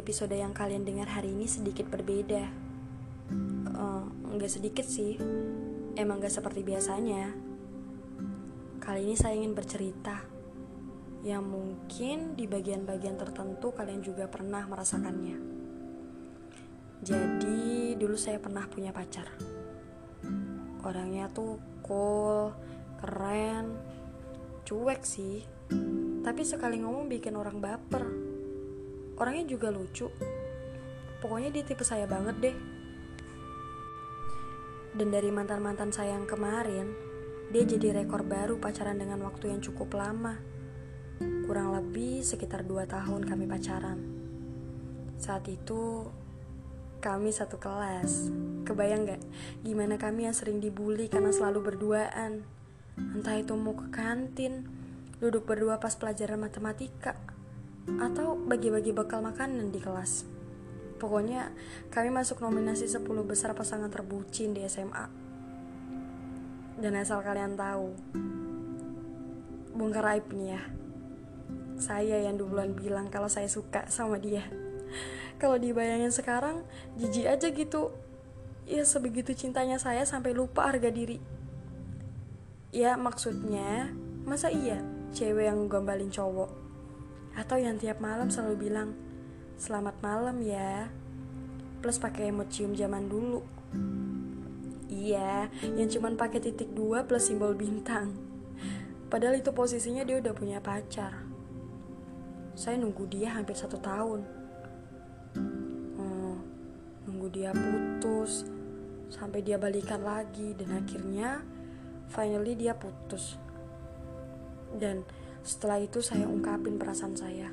episode yang kalian dengar hari ini sedikit berbeda. Uh, nggak sedikit sih, emang gak seperti biasanya. Kali ini saya ingin bercerita yang mungkin di bagian-bagian tertentu kalian juga pernah merasakannya. Jadi dulu saya pernah punya pacar. Orangnya tuh cool, keren, cuek sih. Tapi sekali ngomong bikin orang baper. Orangnya juga lucu. Pokoknya dia tipe saya banget deh. Dan dari mantan-mantan saya yang kemarin, dia jadi rekor baru pacaran dengan waktu yang cukup lama. Kurang lebih sekitar 2 tahun kami pacaran. Saat itu kami satu kelas. Kebayang gak gimana kami yang sering dibully karena selalu berduaan? Entah itu mau ke kantin, duduk berdua pas pelajaran matematika, atau bagi-bagi bekal makanan di kelas. Pokoknya kami masuk nominasi 10 besar pasangan terbucin di SMA. Dan asal kalian tahu, bongkar aib nih ya. Saya yang duluan bilang kalau saya suka sama dia. Kalau dibayangin sekarang, jijik aja gitu. Ya sebegitu cintanya saya sampai lupa harga diri. Ya maksudnya, masa iya cewek yang gombalin cowok? Atau yang tiap malam selalu bilang, selamat malam ya. Plus pakai emot cium zaman dulu. Iya, yang cuman pakai titik dua plus simbol bintang. Padahal itu posisinya dia udah punya pacar. Saya nunggu dia hampir satu tahun. Hmm, nunggu dia putus, sampai dia balikan lagi, dan akhirnya finally dia putus dan setelah itu saya ungkapin perasaan saya.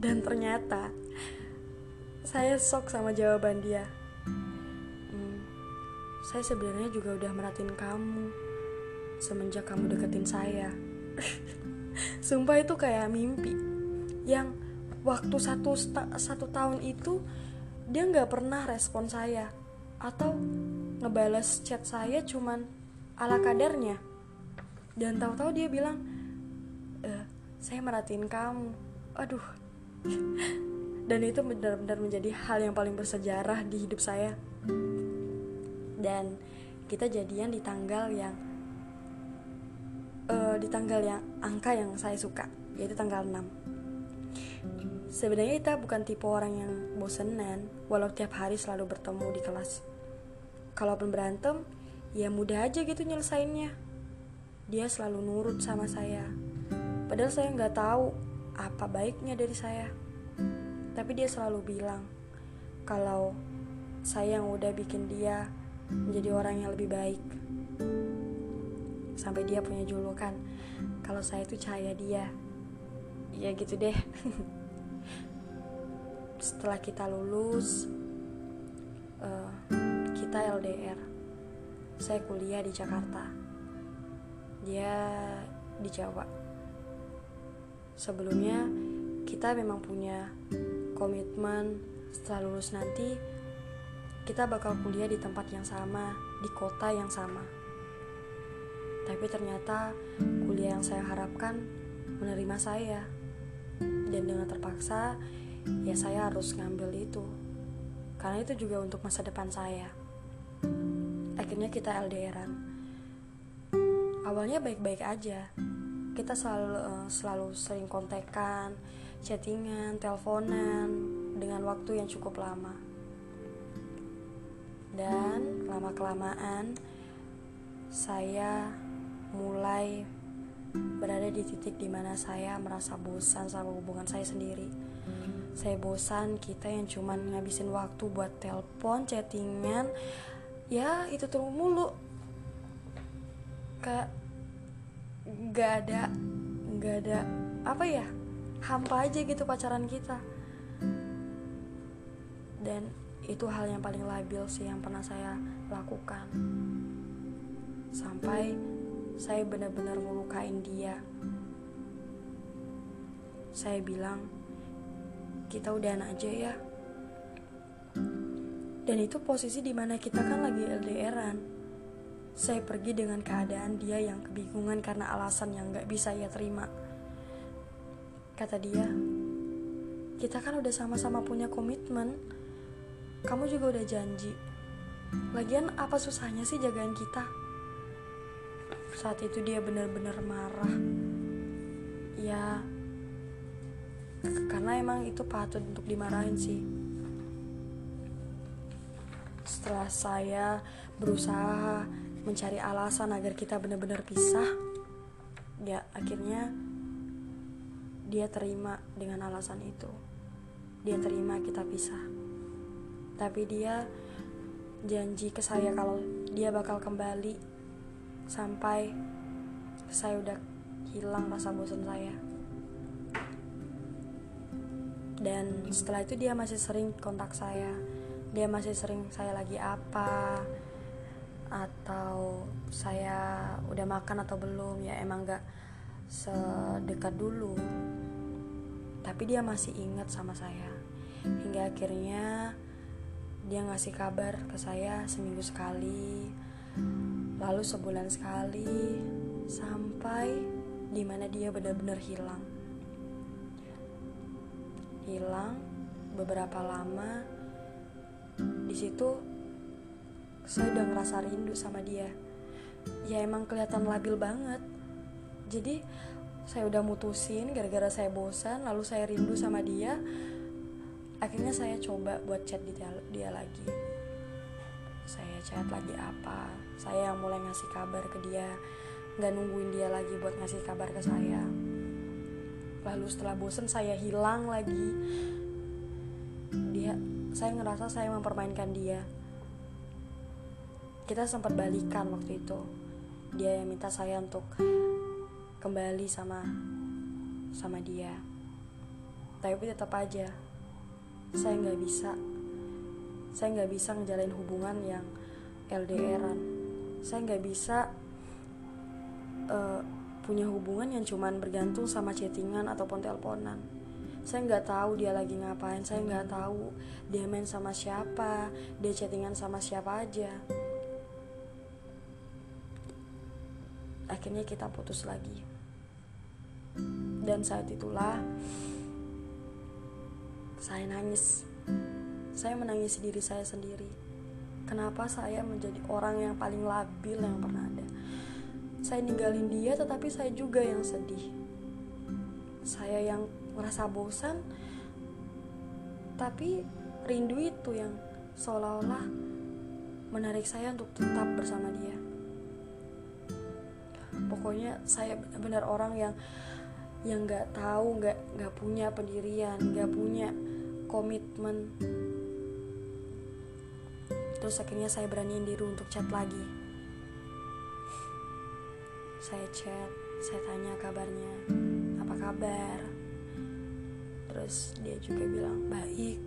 Dan ternyata saya shock sama jawaban dia. Hmm, saya sebenarnya juga udah merhatiin kamu semenjak kamu deketin saya. Sumpah itu kayak mimpi yang waktu satu satu tahun itu dia nggak pernah respon saya atau ngebales chat saya cuman ala kadarnya. Dan tahu-tahu dia bilang saya merhatiin kamu. Aduh. Dan itu benar-benar menjadi hal yang paling bersejarah di hidup saya. Dan kita jadian di tanggal yang uh, di tanggal yang angka yang saya suka yaitu tanggal 6 sebenarnya kita bukan tipe orang yang bosenan walau tiap hari selalu bertemu di kelas. Kalaupun berantem ya mudah aja gitu nyelesainnya. Dia selalu nurut sama saya padahal saya nggak tahu apa baiknya dari saya. Tapi dia selalu bilang kalau saya yang udah bikin dia menjadi orang yang lebih baik. Sampai dia punya julukan kalau saya itu cahaya dia. Ya gitu deh. Setelah kita lulus uh, kita LDR saya kuliah di Jakarta. Dia di Jawa sebelumnya kita memang punya komitmen setelah lulus nanti kita bakal kuliah di tempat yang sama di kota yang sama. Tapi ternyata kuliah yang saya harapkan menerima saya. Dan dengan terpaksa ya saya harus ngambil itu. Karena itu juga untuk masa depan saya. Akhirnya kita LDRan awalnya baik-baik aja kita selalu uh, selalu sering kontekan chattingan teleponan dengan waktu yang cukup lama. Dan lama kelamaan saya mulai berada di titik di mana saya merasa bosan sama hubungan saya sendiri. Saya bosan kita yang cuman ngabisin waktu buat telepon, chattingan, ya itu terus mulu. Kayak nggak ada nggak ada apa ya hampa aja gitu pacaran kita. Dan itu hal yang paling labil sih yang pernah saya lakukan. Sampai saya benar-benar melukain dia. Saya bilang kita udahan aja ya. Dan itu posisi di mana kita kan lagi LDRan. Saya pergi dengan keadaan dia yang kebingungan karena alasan yang gak bisa ia terima. Kata dia, kita kan udah sama-sama punya komitmen. Kamu juga udah janji. Lagian apa susahnya sih jagain kita? Saat itu dia benar-benar marah. Ya karena emang itu patut untuk dimarahin sih. Setelah saya berusaha mencari alasan agar kita benar-benar pisah ya akhirnya dia terima dengan alasan itu. Dia terima kita pisah. Tapi dia janji ke saya kalau dia bakal kembali sampai saya udah hilang rasa bosan saya. Dan setelah itu dia masih sering kontak saya. Dia masih sering saya lagi apa atau saya udah makan atau belum ya emang gak sedekat dulu. Tapi dia masih ingat sama saya. Hingga akhirnya dia ngasih kabar ke saya seminggu sekali lalu sebulan sekali sampai di mana dia benar-benar hilang. Hilang beberapa lama. Di situ saya udah ngerasa rindu sama dia. Ya emang kelihatan labil banget. Jadi saya udah mutusin gara-gara saya bosan lalu saya rindu sama dia. Akhirnya saya coba buat chat dia, dia lagi. Saya chat lagi apa? Saya yang mulai ngasih kabar ke dia. Nggak nungguin dia lagi buat ngasih kabar ke saya. Lalu setelah bosen saya hilang lagi. Dia saya ngerasa saya mempermainkan dia kita sempat balikan waktu itu. Dia yang minta saya untuk kembali sama sama dia. Tapi tetap aja saya nggak bisa. Saya nggak bisa ngejalin hubungan yang LDRan saya nggak bisa uh, punya hubungan yang cuman bergantung sama chattingan ataupun teleponan. Saya nggak tahu dia lagi ngapain. Saya nggak tahu dia main sama siapa dia chattingan sama siapa aja akhirnya kita putus lagi. Dan saat itulah saya nangis. Saya menangis diri saya sendiri. Kenapa saya menjadi orang yang paling labil yang pernah ada? Saya ninggalin dia tetapi saya juga yang sedih. Saya yang merasa bosan tapi rindu itu yang seolah-olah menarik saya untuk tetap bersama dia pokoknya saya benar-benar orang yang yang nggak tahu nggak nggak punya pendirian nggak punya komitmen. Terus akhirnya saya beraniin diri untuk chat lagi. Saya chat saya tanya kabarnya apa kabar? Terus dia juga bilang baik.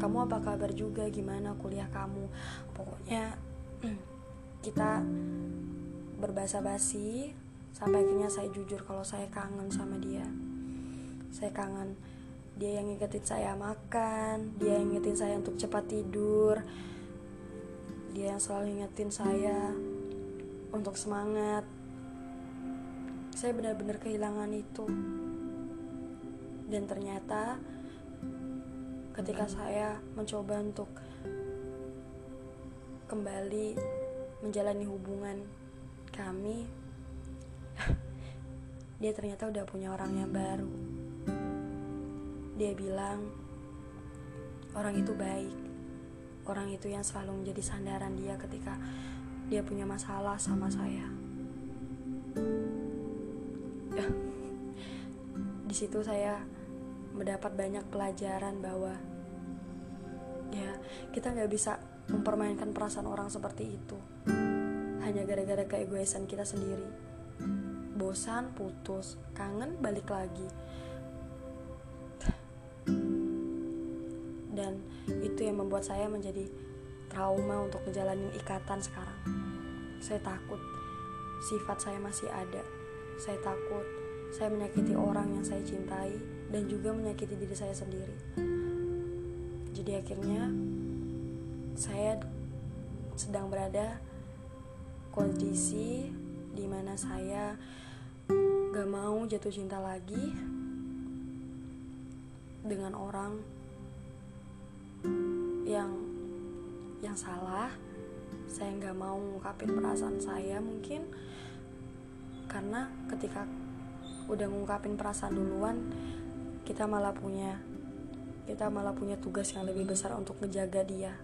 Kamu apa kabar juga? Gimana kuliah kamu? Pokoknya kita berbahasa basi sampai akhirnya saya jujur kalau saya kangen sama dia. Saya kangen. Dia yang ngingetin saya makan dia yang ngingetin saya untuk cepat tidur dia yang selalu ngingetin saya untuk semangat. Saya benar-benar kehilangan itu. Dan ternyata ketika saya mencoba untuk kembali menjalani hubungan kami dia ternyata udah punya orang yang baru. Dia bilang orang itu baik. Orang itu yang selalu menjadi sandaran dia ketika dia punya masalah sama saya. Di situ saya mendapat banyak pelajaran bahwa ya kita nggak bisa mempermainkan perasaan orang seperti itu hanya gara-gara keegoisan kita sendiri. Bosan putus kangen balik lagi. Dan itu yang membuat saya menjadi trauma untuk menjalani ikatan sekarang. Saya takut sifat saya masih ada. Saya takut saya menyakiti orang yang saya cintai dan juga menyakiti diri saya sendiri. Jadi akhirnya saya sedang berada kondisi di mana saya gak mau jatuh cinta lagi dengan orang yang yang salah. Saya nggak mau ngungkapin perasaan saya mungkin karena ketika udah ngungkapin perasaan duluan kita malah punya kita malah punya tugas yang lebih besar untuk menjaga dia